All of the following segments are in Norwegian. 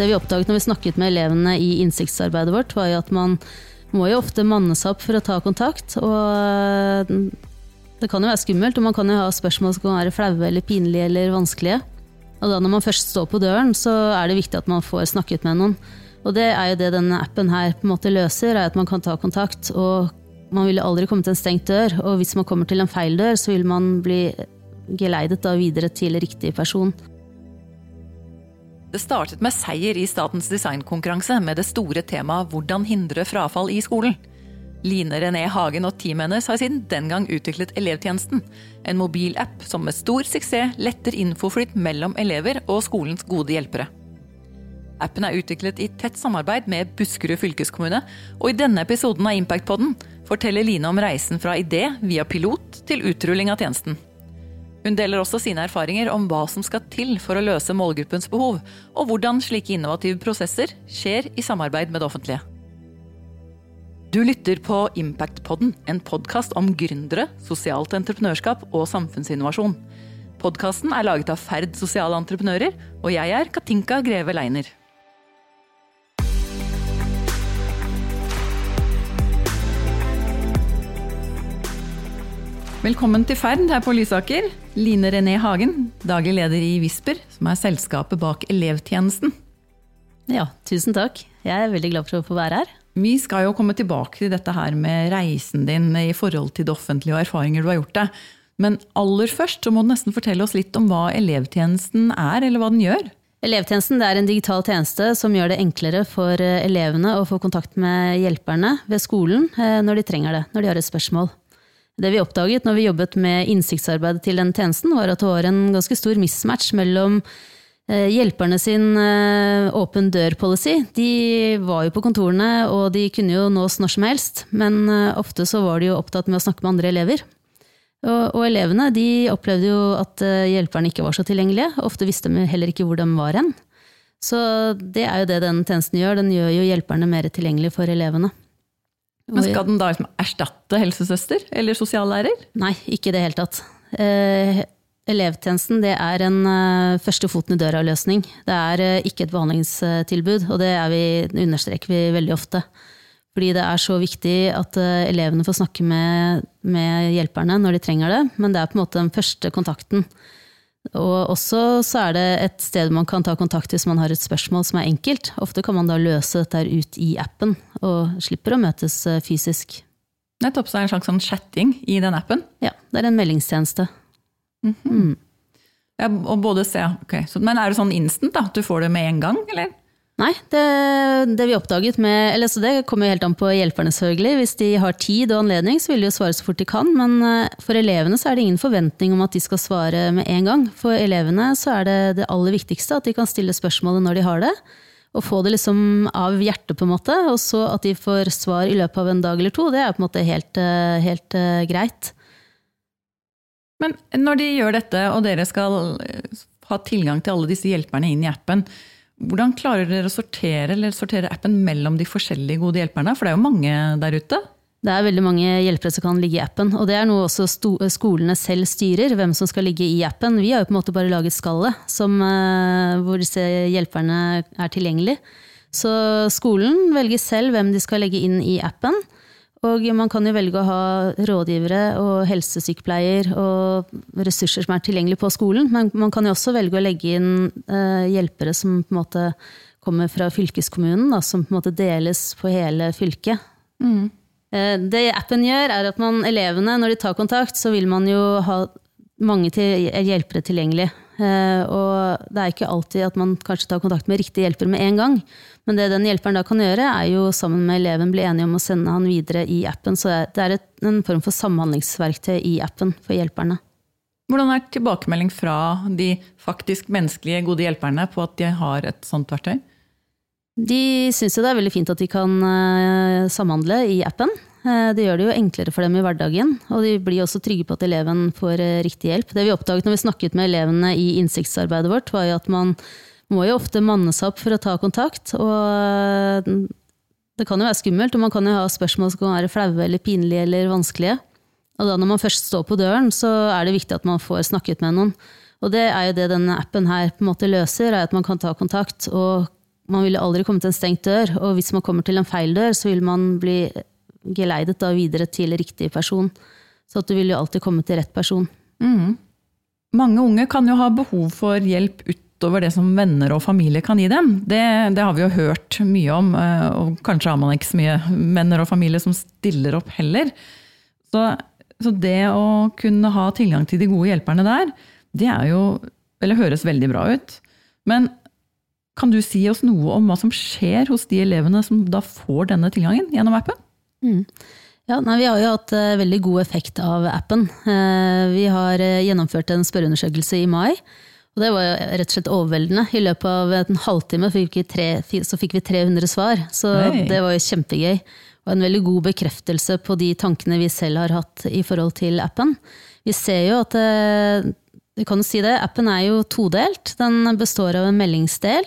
Det vi oppdaget når vi snakket med elevene i innsiktsarbeidet vårt, var jo at man må jo ofte manne seg opp for å ta kontakt. Og det kan jo være skummelt, og man kan jo ha spørsmål som kan være flaue eller pinlige eller vanskelige. Og da når man først står på døren, så er det viktig at man får snakket med noen. Og det er jo det denne appen her på en måte løser, er at man kan ta kontakt. Og man vil aldri komme til en stengt dør, og hvis man kommer til en feil dør, så vil man bli geleidet da videre til riktig person. Det startet med seier i Statens designkonkurranse med det store temaet 'Hvordan hindre frafall i skolen'. Line René Hagen og teamet hennes har siden den gang utviklet Elevtjenesten. En mobilapp som med stor suksess letter infoflytt mellom elever og skolens gode hjelpere. Appen er utviklet i tett samarbeid med Buskerud fylkeskommune, og i denne episoden av Impactpodden forteller Line om reisen fra idé via pilot til utrulling av tjenesten. Hun deler også sine erfaringer om hva som skal til for å løse målgruppens behov, og hvordan slike innovative prosesser skjer i samarbeid med det offentlige. Du lytter på Impactpodden, en podkast om gründere, sosialt entreprenørskap og samfunnsinnovasjon. Podkasten er laget av Ferd sosiale entreprenører, og jeg er Katinka Greve Leiner. Velkommen til Ferd her på Lysaker. Line René Hagen, daglig leder i Visper, som er selskapet bak Elevtjenesten. Ja, tusen takk. Jeg er veldig glad for å få være her. Vi skal jo komme tilbake til dette her med reisen din i forhold til det offentlige og erfaringer du har gjort deg. Men aller først så må du nesten fortelle oss litt om hva elevtjenesten er, eller hva den gjør. Elevtjenesten er en digital tjeneste som gjør det enklere for eh, elevene å få kontakt med hjelperne ved skolen eh, når de trenger det, når de har et spørsmål. Det vi oppdaget når vi jobbet med innsiktsarbeidet til den tjenesten, var at det var en ganske stor mismatch mellom eh, hjelperne sin åpen eh, dør-policy. De var jo på kontorene, og de kunne jo nås når som helst, men eh, ofte så var de jo opptatt med å snakke med andre elever. Og, og elevene de opplevde jo at hjelperne ikke var så tilgjengelige. Ofte visste de heller ikke hvor de var hen. Så det er jo det den tjenesten gjør. Den gjør jo hjelperne mer tilgjengelig for elevene. Men Skal den da liksom erstatte helsesøster eller sosiallærer? Nei, ikke i det hele tatt. Eh, elevtjenesten det er en eh, første foten i døra-løsning. Det er eh, ikke et behandlingstilbud, og det vi, understreker vi veldig ofte. Fordi det er så viktig at uh, elevene får snakke med, med, hjelperne når de trenger det, men det er på en måte den første kontakten. Og også så er det et sted man kan ta kontakt hvis man har et spørsmål som er enkelt. Ofte kan man da løse dette ut i appen, og slipper å møtes eh, fysisk. Nettopp, så er det en slags sånn chatting i den appen? Ja, det er en meldingstjeneste. Mm -hmm. mm. Ja, og både se, okay. så, Men er det sånn instant, da? At du får det med en gang, eller? Nei, det, det, vi oppdaget med eller kommer jo helt an på hjelperne, selvfølgelig. Hvis de har tid og anledning, så vil de jo svare så fort de kan. Men eh, for elevene så er det ingen forventning om at de skal svare med en gang. For elevene så er det det aller viktigste at de kan stille spørsmålet når de har det. Og få det liksom av hjertet, på en måte. Og så at de får svar i løpet av en dag eller to, det er på en måte helt, eh, helt uh, greit. Men når de gjør dette, og dere skal ha tilgang til alle disse hjelperne inn i appen, hvordan klarer dere å sortere, sortere appen mellom de forskjellige gode hjelperne? For det er jo mange der ute? Det er veldig mange hjelpere som kan ligge i appen. Og det er noe også skolene selv styrer, hvem som skal ligge i appen. Vi har jo på en måte bare laget skallet uh, hvor disse hjelperne er tilgjengelig. Så skolen velger selv hvem de skal legge inn i appen. Og man kan jo velge å ha rådgivere og helsesykepleier og ressurser som er tilgjengelige på skolen, men man kan jo også velge å legge inn uh, hjelpere som på en måte kommer fra fylkeskommunen, da, som på en måte deles på hele fylket. Mm. Uh, det appen gjør, er at man, elevene, når de tar kontakt, så vil man jo ha mange til, hjelpere tilgjengelig. Uh, og det er ikke alltid at man kanskje tar kontakt med riktig hjelper med en gang. Men det den hjelperen da kan gjøre, er jo sammen med eleven bli enige om å sende han videre i appen. Så det er en form for samhandlingsverktøy i appen for hjelperne. Hvordan er tilbakemelding fra de faktisk menneskelige gode hjelperne på at de har et sånt verktøy? De syns jo det er veldig fint at de kan uh, samhandle i appen. Uh, det gjør det jo enklere for dem i hverdagen, og de blir også trygge på at eleven får uh, riktig hjelp. Det vi oppdaget når vi snakket med elevene i innsiktsarbeidet vårt, var jo at man må jo ofte manne seg opp for å ta kontakt. Og eh, det kan jo være skummelt, og man kan jo ha spørsmål som kan være flaue eller pinlige eller vanskelige. Og da når man først står på døren, så er det viktig at man får snakket med noen. Og det er jo det denne appen her på en måte løser, er at man kan ta kontakt, og man vil aldri komme til en stengt dør, og hvis man kommer til en feil dør, så vil man bli geleidet da videre til riktig person. Så at du vil jo alltid komme til rett person. Mm. Mange unge kan jo ha behov for hjelp utover det som venner og familie kan gi dem. Det, det, har vi jo hørt mye om, eh, og kanskje har man ikke så mye venner og familie som stiller opp heller. Så, så det å kunne ha tilgang til de gode hjelperne der, det er jo Eller høres veldig bra ut. Men kan du si oss noe om hva som skjer hos de elevene som da får denne tilgangen gjennom appen? Mm. Ja, nei, Vi har jo hatt uh, veldig god effekt av appen. Uh, vi har uh, gjennomført en spørreundersøkelse i mai. og Det var jo rett og slett overveldende. I løpet av en halvtime fikk tre, så fikk vi 300 svar. Så Hei. det var jo kjempegøy. Og en veldig god bekreftelse på de tankene vi selv har hatt i forhold til appen. Vi ser jo at vi kan si det, Appen er jo todelt. Den består av en meldingsdel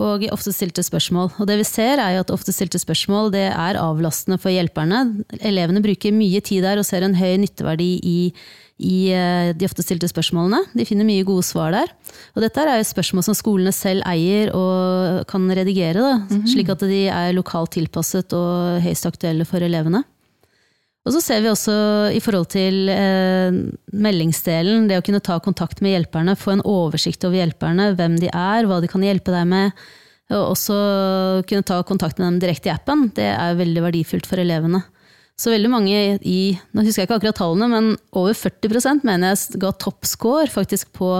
og ofte stilte spørsmål. Og det vi ser er jo at ofte stilte spørsmål det er avlastende for hjelperne. Elevene bruker mye tid der og ser en høy nytteverdi i, i eh, de ofte stilte spørsmålene. De finner mye gode svar der. Og dette er jo spørsmål som skolene selv eier og kan redigere, da, -hmm. slik at de er lokalt tilpasset og høyst aktuelle for elevene. Og så ser vi også i forhold til eh, meldingsdelen, det å kunne ta kontakt med hjelperne, få en oversikt over hjelperne, hvem de er, hva de kan hjelpe deg med. Og også kunne ta kontakt med dem direkte i appen. Det er veldig verdifullt for elevene. Så veldig mange i nå husker jeg ikke akkurat tallene, men over 40% mener jeg ga toppscore faktisk på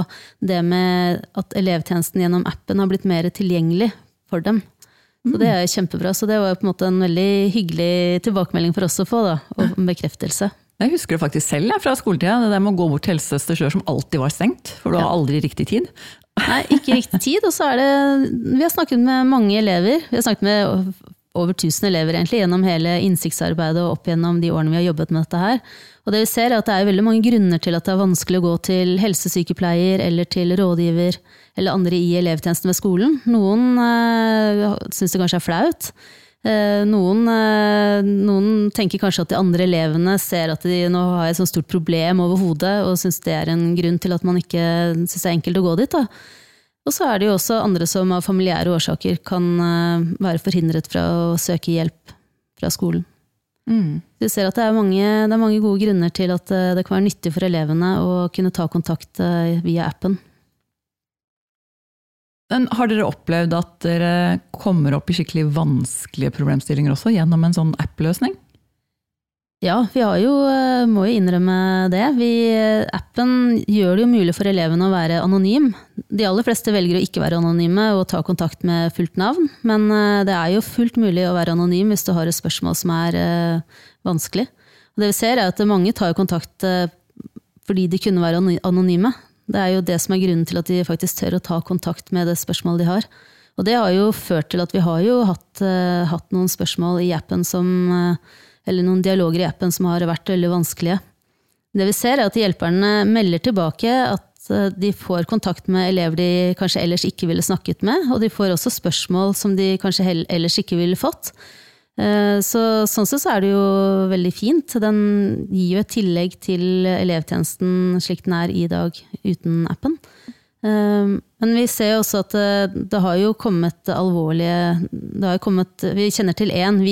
det med at elevtjenesten gjennom appen har blitt mer tilgjengelig for dem. Så det er kjempebra. Så det var på en måte en veldig hyggelig tilbakemelding for oss å få, da, og en bekreftelse. Jeg husker det faktisk selv fra skoletida, det der med å gå bort til helsesøster sjøl som alltid var stengt, for du har aldri riktig tid. Nei, ikke riktig tid. Og så er det Vi har snakket med mange elever. Vi har snakket med over 1000 elever egentlig, gjennom hele innsiktsarbeidet og opp gjennom de årene vi har jobbet med dette her. Og det vi ser er at det er veldig mange grunner til at det er vanskelig å gå til helsesykepleier eller til rådgiver eller andre i elevtjenesten ved skolen. Noen øh, syns det kanskje er flaut. Eh, noen, øh, noen, tenker kanskje at de andre elevene ser at de nå har et sånt stort problem over hodet, og syns det er en grunn til at man ikke syns det er enkelt å gå dit. Da. Og så er det jo også andre som av familiære årsaker kan være forhindret fra å søke hjelp fra skolen. Mm. Du ser at det er, mange, det er, mange, gode grunner til at eh, det kan være nyttig for elevene å kunne ta kontakt eh, via appen. Men har dere opplevd at dere kommer opp i skikkelig vanskelige problemstillinger også gjennom en sånn app-løsning? Ja, vi har jo, eh, må jo innrømme det. Vi, appen gjør det jo mulig for elevene å være anonym. De aller fleste velger å ikke være anonyme og ta kontakt med fullt navn. Men eh, det er jo fullt mulig å være anonym hvis du har et spørsmål som er vanskelig. Og det vi ser er at mange tar kontakt fordi de kunne være anonyme. Det er jo det som er grunnen til at de faktisk tør å ta kontakt med det spørsmålet de har. Og det har jo ført til at vi har jo hatt, hatt noen spørsmål i appen som eller noen dialoger i appen som har vært veldig vanskelige. Det vi ser, er at hjelperne melder tilbake at eh, de får kontakt med elever de kanskje ellers ikke ville snakket med, og de får også spørsmål som de kanskje ellers ikke ville fått. Eh, så, sånn sett så er det jo veldig fint. Den gir jo et tillegg til elevtjenesten slik den er i dag uten appen. Eh, men vi ser jo også at det, har jo kommet alvorlige har kommet, Vi kjenner til én.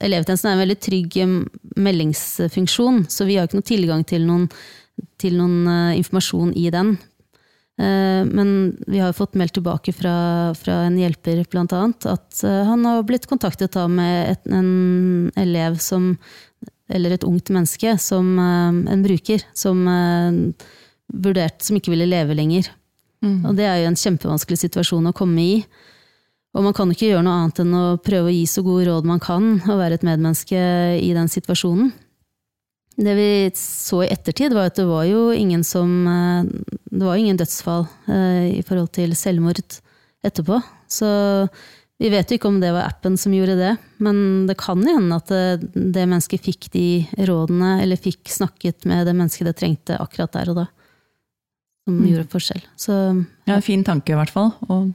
Elevtjenesten er en veldig trygg eh, meldingsfunksjon, så vi har ikke noe tilgang til noen, til noen uh, informasjon i den. Uh, men vi har fått meldt tilbake fra, fra en hjelper blant annet, at uh, han har blitt kontaktet da med et, en elev som Eller et ungt menneske, som en bruker, som vurdert som ikke ville leve lenger. Mm. Og det er jo en kjempevanskelig situasjon å komme i. Og man kan ikke gjøre noe annet enn å prøve å gi så gode råd man kan, og være et medmenneske i den situasjonen. Det vi så i ettertid, var at det var jo ingen som eh, Det var ingen dødsfall eh, i forhold til selvmord etterpå. Så vi vet jo ikke om det var appen som gjorde det, men det kan hende at det, det mennesket fikk de rådene, eller fikk snakket med det mennesket det trengte akkurat der og da. Som mm. gjorde forskjell. Så, ja, fin tanke i hvert fall. Og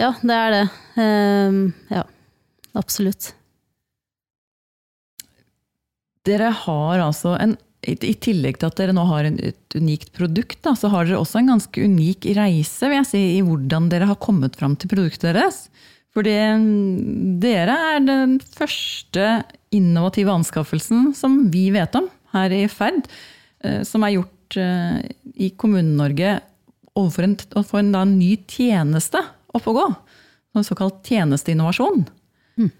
ja, det er det. Um, ja, absolutt. Dere har altså en i tillegg til at dere nå har et unikt produkt, da, så har dere også en ganske unik reise vil jeg si, i hvordan dere har kommet fram til produktet deres. Fordi mm, dere er den første innovative anskaffelsen som vi vet om her i Ferd, eh, som er gjort eh, i Kommune-Norge overfor en, en da, ny tjeneste opp og gå. noe såkalt tjenesteinnovasjon. Mm.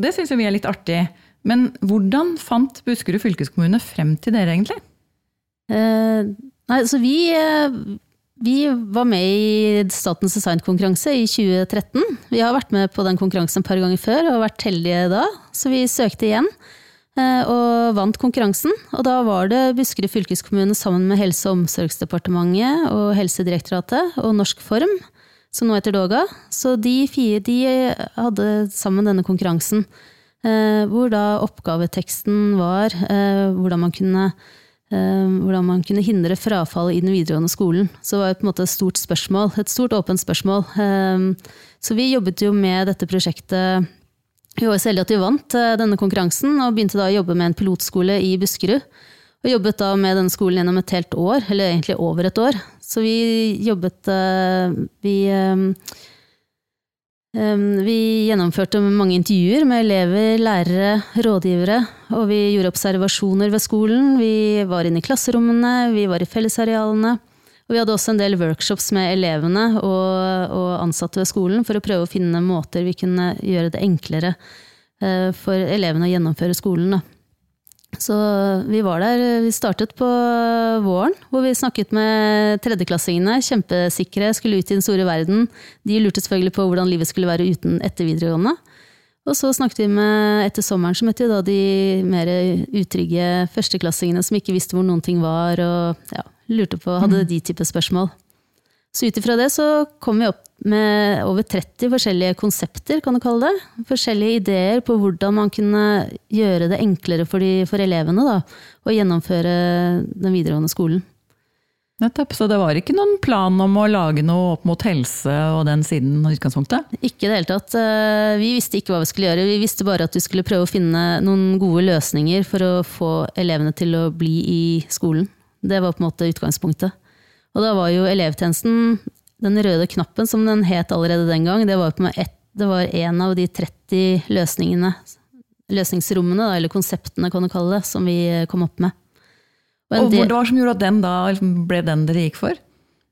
Det syns vi er litt artig. Men hvordan fant Buskerud fylkeskommune frem til dere, egentlig? Eh, nei, så vi, eh, vi var med i Statens designkonkurranse i 2013. Vi har vært med på den konkurransen et par ganger før og vært heldige da, så vi søkte igjen. Eh, og vant konkurransen. Og da var det Buskerud fylkeskommune sammen med Helse- og omsorgsdepartementet og Helsedirektoratet og Norsk Form, som nå heter Doga. Så de fire de hadde sammen denne konkurransen. Eh, hvor da oppgaveteksten var eh, hvordan man kunne eh, hvordan man kunne hindre frafall i den videregående skolen. Så det var på en måte et stort spørsmål, et stort åpent spørsmål. Så vi jobbet jo med dette prosjektet. Vi var heldige at vi vant denne konkurransen, og begynte da å jobbe med en pilotskole i Buskerud. Og jobbet da med denne skolen gjennom et helt år, eller egentlig over et år. Så vi jobbet Vi vi gjennomførte mange intervjuer med elever, lærere, rådgivere, og vi gjorde observasjoner ved skolen. Vi var inne i klasserommene, vi var i fellesarealene. Og vi hadde også en del workshops med elevene og, og, ansatte ved skolen for å prøve å finne måter vi kunne gjøre det enklere eh, for elevene å gjennomføre skolen. Da. Så vi var der. Vi startet på våren, hvor vi snakket med tredjeklassingene. Kjempesikre, skulle ut i den store verden. De lurte selvfølgelig på hvordan livet skulle være uten etter videregående. Og så snakket vi med etter sommeren, som møtte vi da de mer utrygge førsteklassingene som ikke visste hvor noen ting var, og ja, lurte på, hadde mm. de type spørsmål. Så ut ifra det så kom vi opp med over 30 forskjellige konsepter, kan du kalle det. Forskjellige ideer på hvordan man kunne gjøre det enklere for, de, for elevene da, å gjennomføre den videregående skolen. Nettopp, Så det var ikke noen plan om å lage noe opp mot helse og den siden utgangspunktet? Ikke i det hele tatt. Eh, vi visste ikke hva vi skulle gjøre. Vi visste bare at vi skulle prøve å finne noen gode løsninger for å få elevene til å bli i skolen. Det var på en måte utgangspunktet. Og da var jo elevtjenesten, den røde knappen som den het allerede den gang, det var, et, det var en av de 30 løsningene, løsningsrommene, eller konseptene kan du kalle det, som vi kom opp med. Og, og Hva var det som gjorde at den da ble den dere gikk for?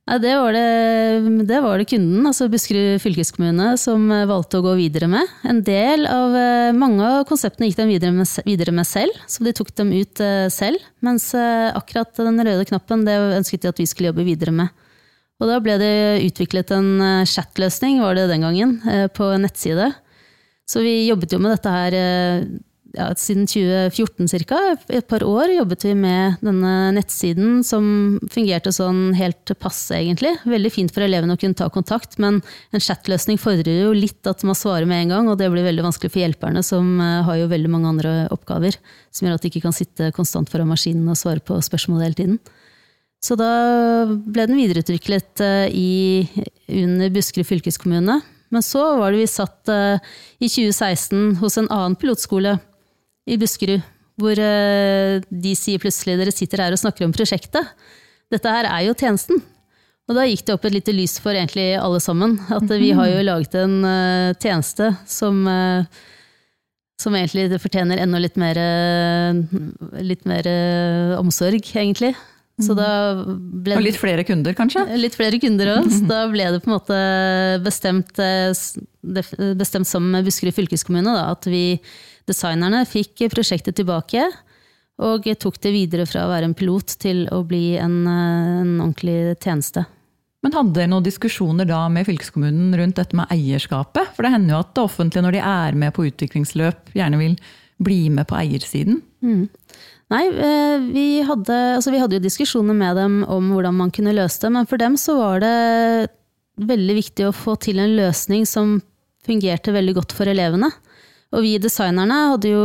Ja, det, var det, det, var det, kunden, altså Buskerud fylkeskommune, som eh, valgte å gå videre med. En del av, eh, Mange av konseptene gikk de videre med, videre med selv, så de tok dem ut eh, selv. Mens akkurat den røde knappen det ønsket de at vi skulle jobbe videre med. Og da ble det utviklet en chatløsning, var det den gangen, på nettside. Så vi jobbet jo med dette her ja, siden 2014 ca. Et par år jobbet vi med denne nettsiden som fungerte sånn helt passe, egentlig. Veldig fint for elevene å kunne ta kontakt, men en chatløsning fordrer jo litt at man svarer med en gang, og det blir veldig vanskelig for hjelperne, som eh, har jo veldig mange andre oppgaver. Som gjør at de ikke kan sitte konstant foran maskinen og svare på spørsmål hele tiden. Så da ble den videreutviklet eh, i, under Buskerud fylkeskommune. Men så var det vi satt eh, i 2016 hos en annen pilotskole i Buskerud, hvor eh, de sier plutselig dere sitter her og snakker om prosjektet. Dette her er jo tjenesten. Og da gikk det opp et lite lys for egentlig alle sammen. At vi har jo laget en uh, tjeneste som, uh, som egentlig fortjener enda litt mer, litt mer omsorg, egentlig. Så da ble Og litt flere kunder, kanskje? Litt flere kunder òg. Da ble det på en måte bestemt, bestemt sammen med Buskerud fylkeskommune da, at vi Designerne fikk prosjektet tilbake og tok det videre fra å være en pilot til å bli en, en ordentlig tjeneste. Men hadde dere noen diskusjoner da med fylkeskommunen rundt dette med eierskapet? For det hender jo at det offentlige, når de er med på utviklingsløp, gjerne vil bli med på eiersiden. Mm. Nei, eh, vi hadde, altså vi hadde, jo diskusjoner med dem om hvordan man kunne løse det, men for dem så var det veldig viktig å få til en løsning som fungerte veldig godt for elevene. Og vi designerne jo,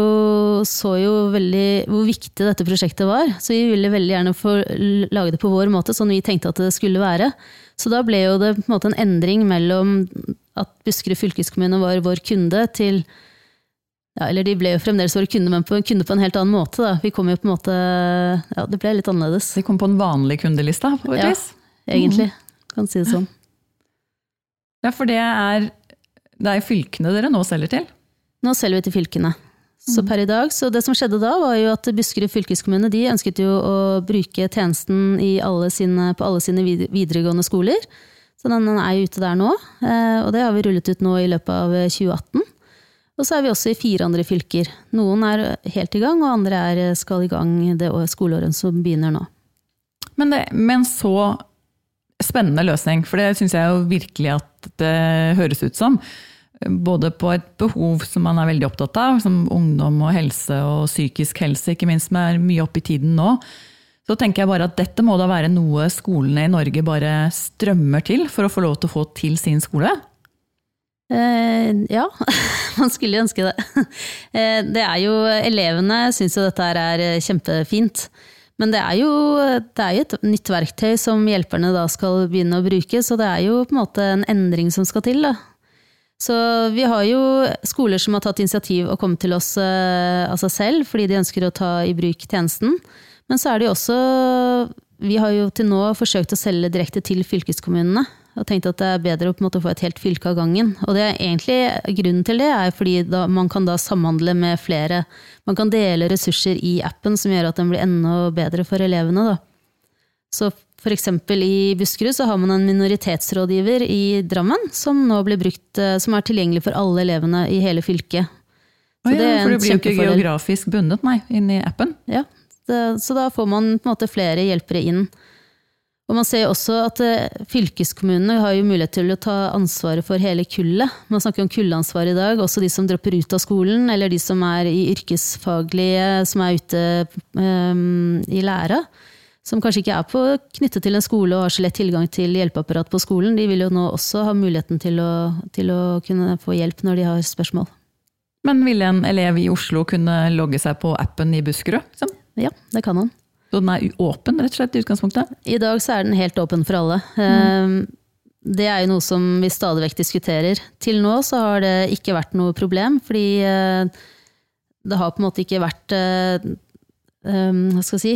så jo veldig hvor viktig dette prosjektet var, så vi ville veldig gjerne få lage det på vår måte, sånn vi tenkte at det skulle være. Så da ble jo det på en måte en endring mellom at Buskerud fylkeskommune var vår kunde, til ja, Eller de ble jo fremdeles våre kunder, men på, kunde på en helt annen måte. Da. Vi kom jo på en måte Ja, det ble litt annerledes. De kom på en vanlig kundeliste, på et vis? Ja, egentlig. Kan si det sånn. Ja, for det er Det er fylkene dere nå selger til? Nå selger vi til fylkene. Så per i dag, så det som skjedde da, var jo at Buskerud fylkeskommune de ønsket jo å bruke tjenesten alle sine, på alle sine videregående skoler. Så den er jo ute der nå. Eh, og det har vi rullet ut nå i løpet av 2018. Og så er vi også i fire andre fylker. Noen er helt i gang, og andre er, skal i gang det skoleåret som begynner nå. Men det, med en så spennende løsning, for det syns jeg jo virkelig at det høres ut som. Både på et behov som man er veldig opptatt av, som ungdom og helse og psykisk helse, ikke minst, som er mye oppe i tiden nå. Så tenker jeg bare at dette må da være noe skolene i Norge bare strømmer til for å få lov til å få til sin skole? Eh, ja, man skulle ønske det. Eh, det er jo, elevene syns jo dette er eh, kjempefint. Men det er, jo, det er, jo, et nytt verktøy som hjelperne da skal begynne å bruke, så det er jo på en måte en endring som skal til. Da. Så vi har jo skoler som har tatt initiativ og kommet til oss eh, av seg selv fordi de ønsker å ta i bruk tjenesten. Men så er det jo også Vi har jo til nå forsøkt å selge direkte til fylkeskommunene og tenkt at det er bedre å få et helt fylke av gangen. Og det er egentlig Grunnen til det er fordi da, man kan da samhandle med flere. Man kan dele ressurser i appen som gjør at den blir enda bedre for elevene. Da. Så eksempel i Buskerud så har man en minoritetsrådgiver i Drammen som nå blir brukt, eh, som er tilgjengelig for alle elevene i hele fylket. Så ja, det for det blir jo ikke geografisk bundet, nei, inn i appen? Ja, det, så da får man på en måte flere hjelpere inn. Og man ser også at eh, fylkeskommunene har jo mulighet til å ta ansvaret for hele kullet. Man snakker om kulleansvar i dag, også de som dropper ut av skolen, eller de som er i yrkesfaglige, som er ute um, i læra. Som kanskje ikke er på, knyttet til en skole og har så lett tilgang til hjelpeapparat på skolen. De vil jo nå også ha muligheten til å, til å kunne få hjelp når de har spørsmål. Men ville en elev i Oslo kunne logge seg på appen i Buskerud? Liksom? Ja, det kan han. Så den er åpen, rett og slett, i utgangspunktet? I dag så er den helt åpen for alle. Mm. Det er jo noe som vi stadig vekk diskuterer. Til nå så har det ikke vært noe problem, fordi eh, det har på en måte ikke vært eh, eh, Hva skal jeg si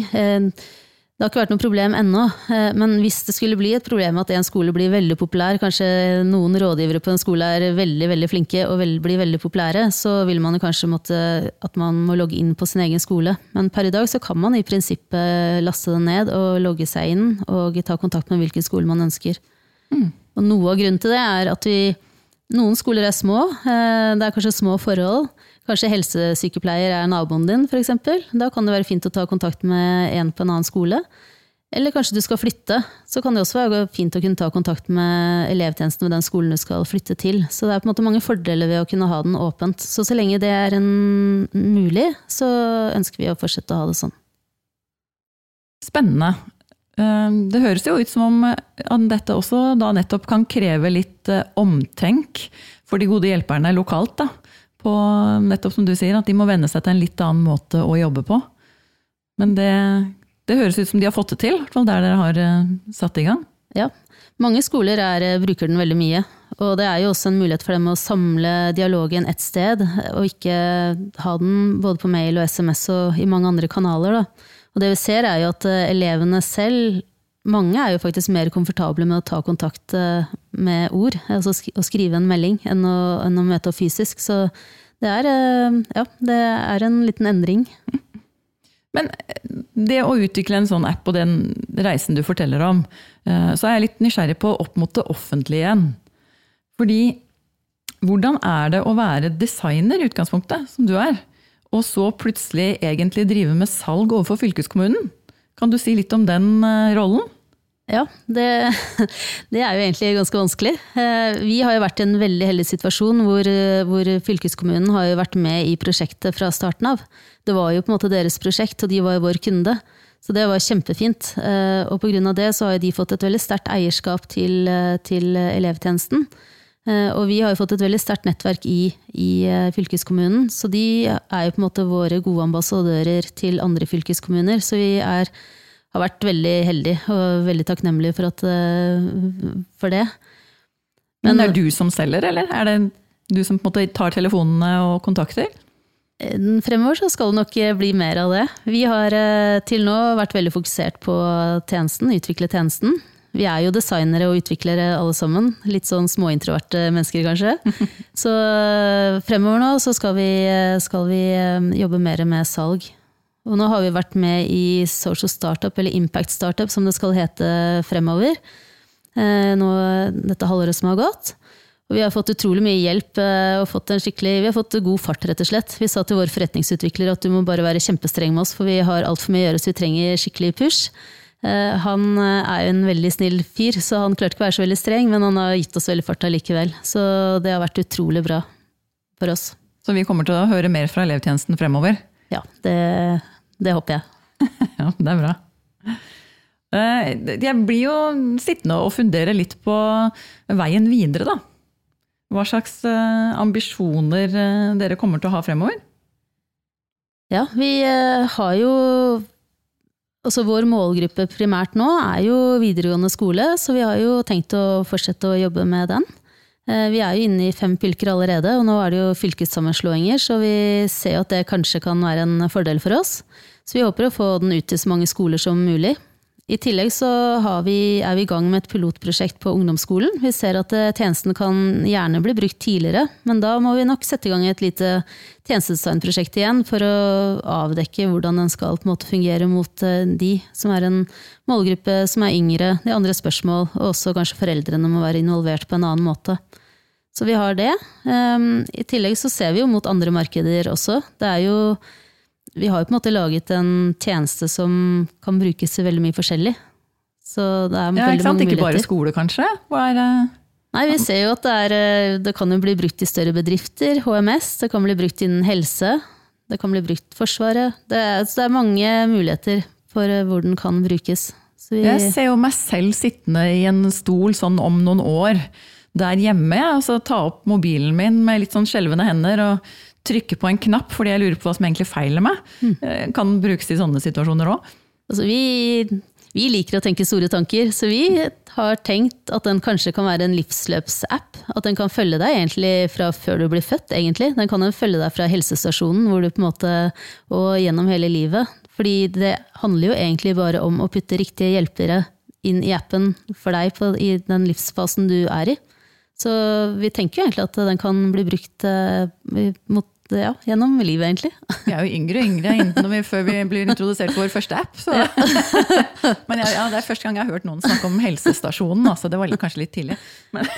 det har ikke vært noe problem ennå, eh, men hvis det skulle bli et problem at en skole blir veldig populær, kanskje noen rådgivere på en skole er veldig veldig flinke og blir veldig populære, så vil man kanskje måtte at man må logge inn på sin egen skole. Men per i dag så kan man i prinsippet laste den ned og logge seg inn og ta kontakt med hvilken skole man ønsker. Mm. Og noe av grunnen til det er at vi noen skoler er små, eh, det er kanskje små forhold. Kanskje helsesykepleier er naboen din, f.eks. Da kan det være fint å ta kontakt med en på en annen skole. Eller kanskje du skal flytte. Så kan det også være fint å kunne ta kontakt med elevtjenesten ved den skolen du skal flytte til. Så det er på en måte mange fordeler ved å kunne ha den åpent. Så så lenge det er mulig, så ønsker vi å fortsette å ha det sånn. Spennende. Eh, det høres jo ut som om dette også da nettopp kan kreve litt eh, omtenk for de gode hjelperne lokalt. da på nettopp som du sier, at de må venne seg til en litt annen måte å jobbe på. Men det, det høres ut som de har fått det til, i hvert fall der dere har eh, satt i gang. Ja, mange skoler er, eh, bruker den veldig mye. Og det er jo også en mulighet for dem å samle dialogen ett sted, og ikke ha den både på mail og SMS og i mange andre kanaler. Da. Og det vi ser er jo at eh, elevene selv mange er jo faktisk mer komfortable med å ta kontakt med ord, altså å skrive en melding, enn å, enn å møte opp fysisk. Så det er, eh, ja, det er en liten endring. Men det å utvikle en sånn app og den reisen du forteller om, eh, så er jeg litt nysgjerrig på opp mot det offentlige igjen. Fordi hvordan er det å være designer i utgangspunktet, som du er, og så plutselig egentlig drive med salg overfor fylkeskommunen? Kan du si litt om den eh, rollen? Ja, det, det, er jo egentlig ganske vanskelig. Eh, vi har jo vært i en veldig heldig situasjon hvor, eh, hvor, fylkeskommunen har jo vært med i prosjektet fra starten av. Det var jo på en måte deres prosjekt, og de var jo vår kunde. Så det var kjempefint. Og pga. det så har de fått et veldig sterkt eierskap til, til, elevtjenesten. Og vi har jo fått et veldig sterkt nettverk i, i, fylkeskommunen, så de er jo på en måte våre gode ambassadører til andre fylkeskommuner. Så vi er har vært veldig heldige og veldig takknemlige for, at, eh, for det. Men, Men er det du som selger, eller er det du som på en måte tar telefonene og kontakter? Eh, fremover så skal det nok bli mer av det. Vi har eh, til nå vært veldig fokusert på tjenesten, utvikle tjenesten. Vi er jo designere og utviklere alle sammen. Litt sånn småintroverte mennesker, kanskje. Så eh, fremover nå så skal vi, skal vi jobbe mer med salg. Og nå har vi vært med i Social Startup, eller Impact Startup som det skal hete fremover. Nå, dette halvåret som har gått. Og vi har fått utrolig mye hjelp og fått en skikkelig, vi har fått god fart, rett og slett. Vi sa til vår forretningsutvikler at du må bare være kjempestreng med oss, for vi har altfor mye å gjøre, så vi trenger skikkelig push. Eh, han eh, er jo en veldig snill fyr, så han klarte ikke å være så veldig streng, men han har gitt oss veldig fart allikevel. Så det har vært utrolig bra for oss. Så vi kommer til å høre mer fra elevtjenesten fremover? Ja, det, det håper jeg. ja, det er bra. Eh, jeg blir jo sittende og fundere litt på veien videre, da. Hva slags ambisjoner dere kommer til å ha fremover? Ja, vi har jo Altså Vår målgruppe primært nå er jo videregående skole, så vi har jo tenkt å fortsette å jobbe med den. Eh, vi er jo inne i fem fylker allerede, og nå er det jo fylkessammenslåinger, så vi ser at det kanskje kan være en fordel for oss. Så vi håper å få den ut til så mange skoler som mulig. I tillegg så vi, er vi i gang med et pilotprosjekt på ungdomsskolen. Vi ser at eh, tjenesten kan gjerne bli brukt tidligere, men da må vi nok sette i gang et lite tjenestedesignprosjekt igjen for å avdekke hvordan den skal måte fungere mot eh, de som er en målgruppe som er yngre, de andre spørsmål, og også kanskje foreldrene må være involvert på en annen måte. Så vi har det. Ehm, I tillegg så ser vi jo mot andre markeder også. Det er jo vi har jo på en måte laget en tjeneste som kan brukes til veldig mye forskjellig. Så det er ja, veldig mange muligheter. Ikke bare skole, kanskje? Er, Nei, vi ser jo at det, er, eh, det kan jo bli brukt i større bedrifter. HMS. Det kan bli brukt innen helse. Det kan bli brukt Forsvaret. Det er, så det er mange muligheter for eh, hvor den kan brukes. Vi, jeg ser jo meg selv sittende i en stol sånn om noen år der hjemme. Altså ta opp mobilen min med litt sånn skjelvende hender og trykke på en knapp fordi jeg lurer på hva som egentlig feiler meg. Mm. Kan brukes i sånne situasjoner òg. Altså, vi, vi, liker å tenke store tanker, så vi har tenkt at den kanskje kan være en livsløpsapp. At den kan følge deg egentlig fra før du blir født, egentlig. Den kan følge deg fra helsestasjonen hvor du på en måte, og gjennom hele livet. Fordi det handler jo egentlig bare om å putte riktige hjelpere inn i appen for deg på, i den livsfasen du er i. Så vi tenker jo egentlig at den kan bli brukt eh, mot, ja, gjennom livet, egentlig. Vi er jo yngre og yngre vi, før vi blir introdusert for vår første app. Ja. Men ja, det er første gang jeg har hørt noen snakke om helsestasjonen. Altså, det var kanskje litt tidlig. Men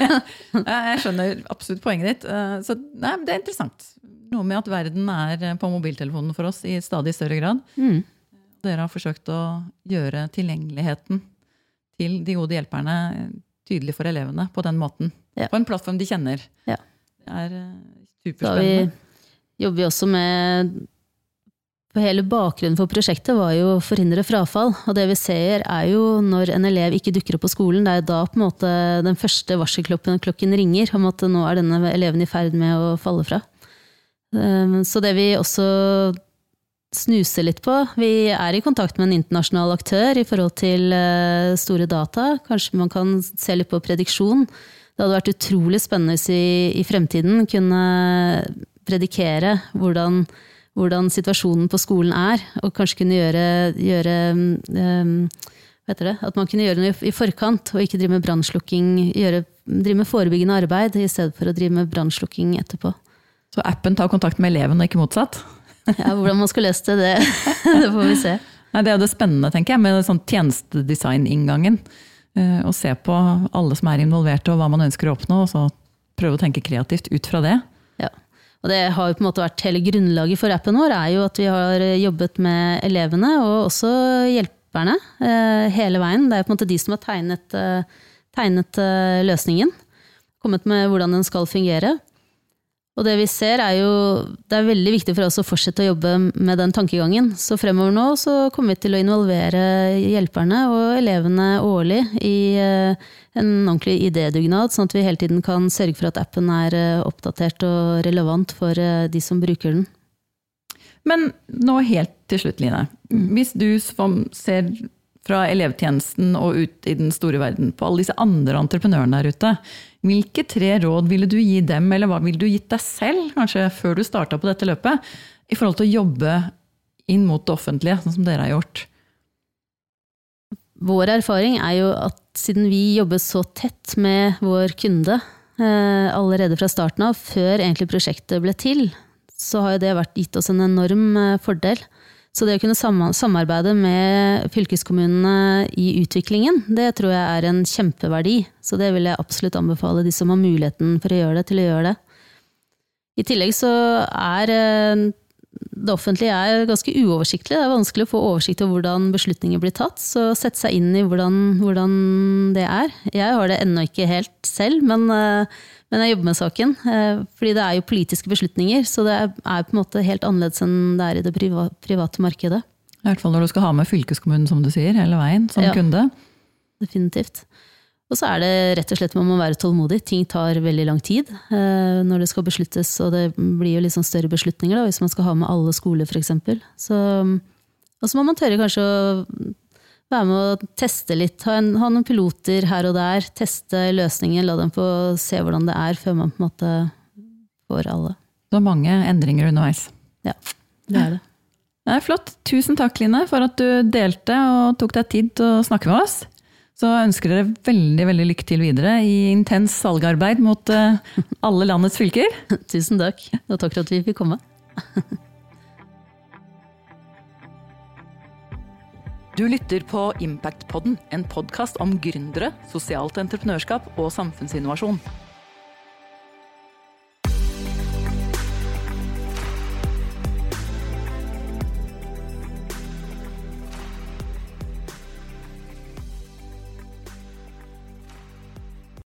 jeg skjønner absolutt poenget ditt. Eh, så nei, det er interessant. Noe med at verden er på mobiltelefonen for oss i stadig større grad. Mm. Dere har forsøkt å gjøre tilgjengeligheten til de gode hjelperne tydelig for elevene på den måten. Ja. På en plattform de kjenner. Ja. Det er eh, superspennende. Da jobber vi også med for Hele bakgrunnen for prosjektet var jo å forhindre frafall. Og det vi ser er jo når en elev ikke dukker opp på skolen, det er da på en måte den første varselklokken ringer om at nå er denne eleven i ferd med å falle fra. Ehm, så det vi også snuse litt på. Vi er i kontakt med en internasjonal aktør i forhold til eh, store data. Kanskje man kan se litt på prediksjon. Det hadde vært utrolig spennende hvis vi i fremtiden kunne predikere hvordan, hvordan situasjonen på skolen er, og kanskje kunne gjøre, gjøre um, At man kunne gjøre noe i forkant, og ikke drive med brannslukking. Drive med forebyggende arbeid i stedet for å drive med brannslukking etterpå. Så appen tar kontakt med eleven, og ikke motsatt? Ja, Hvordan man skal løse det, det, det får vi se. Nei, det er jo det spennende, tenker jeg, med sånn tjenestedesign-inngangen. Eh, å se på alle som er involverte, og hva man ønsker å oppnå, og så prøve å tenke kreativt ut fra det. Ja. Og det har jo på en måte vært hele grunnlaget for appen vår, er jo at vi har jobbet med elevene, og også hjelperne, eh, hele veien. Det er jo på en måte de som har tegnet, eh, tegnet løsningen. Kommet med hvordan den skal fungere. Og det vi ser er jo Det er veldig viktig for oss å fortsette å jobbe med den tankegangen. Så fremover nå så kommer vi til å involvere hjelperne og elevene årlig i eh, en ordentlig idédugnad, sånn at vi hele tiden kan sørge for at appen er eh, oppdatert og relevant for eh, de som bruker den. Men nå helt til slutt, Line. Mm. Hvis du ser fra elevtjenesten og ut i den store verden på alle disse andre entreprenørene der ute, hvilke tre råd ville du gi dem, eller hva ville du gitt deg selv, kanskje før du starta på dette løpet, i forhold til å jobbe inn mot det offentlige, sånn som dere har gjort? vår erfaring er jo at siden vi jobber så tett med vår kunde eh, allerede fra starten av, før egentlig prosjektet ble til, så har jo det vært, gitt oss en enorm eh, fordel. Så det å kunne samarbeide med fylkeskommunene i utviklingen, det tror jeg er en kjempeverdi. Så det vil jeg absolutt anbefale de som har muligheten for å gjøre det, til å gjøre det. I tillegg så er eh, det offentlige er ganske uoversiktlig. Det er vanskelig å få oversikt over hvordan beslutninger blir tatt. Så sette seg inn i hvordan, hvordan det er. Jeg har det ennå ikke helt selv, men, eh, men, jeg jobber med saken. Eh, fordi det er jo politiske beslutninger, så det er, på en måte helt annerledes enn det er i det private markedet. I hvert fall når du skal ha med fylkeskommunen, som du sier, hele veien som ja, kunde. Definitivt. Og så er det rett og slett man må være tålmodig. Ting tar veldig lang tid eh, når det skal besluttes, og det blir jo litt sånn større beslutninger da, hvis man skal ha med alle skoler f.eks. Og så må man tørre kanskje å være med å teste litt, ha, en, ha, noen piloter her og der. Teste løsningen, la dem få se hvordan det er, før man på en måte får alle. Så mange endringer underveis. Ja, det er det. Det er flott. Tusen takk, Line, for at du delte og tok deg tid til å snakke med oss. Så ønsker dere veldig veldig lykke til videre i intens salgarbeid mot uh, alle landets fylker. Tusen takk, og takk for at vi fikk komme. du lytter på Impactpodden, en podkast om gründere, sosialt entreprenørskap og samfunnsinnovasjon.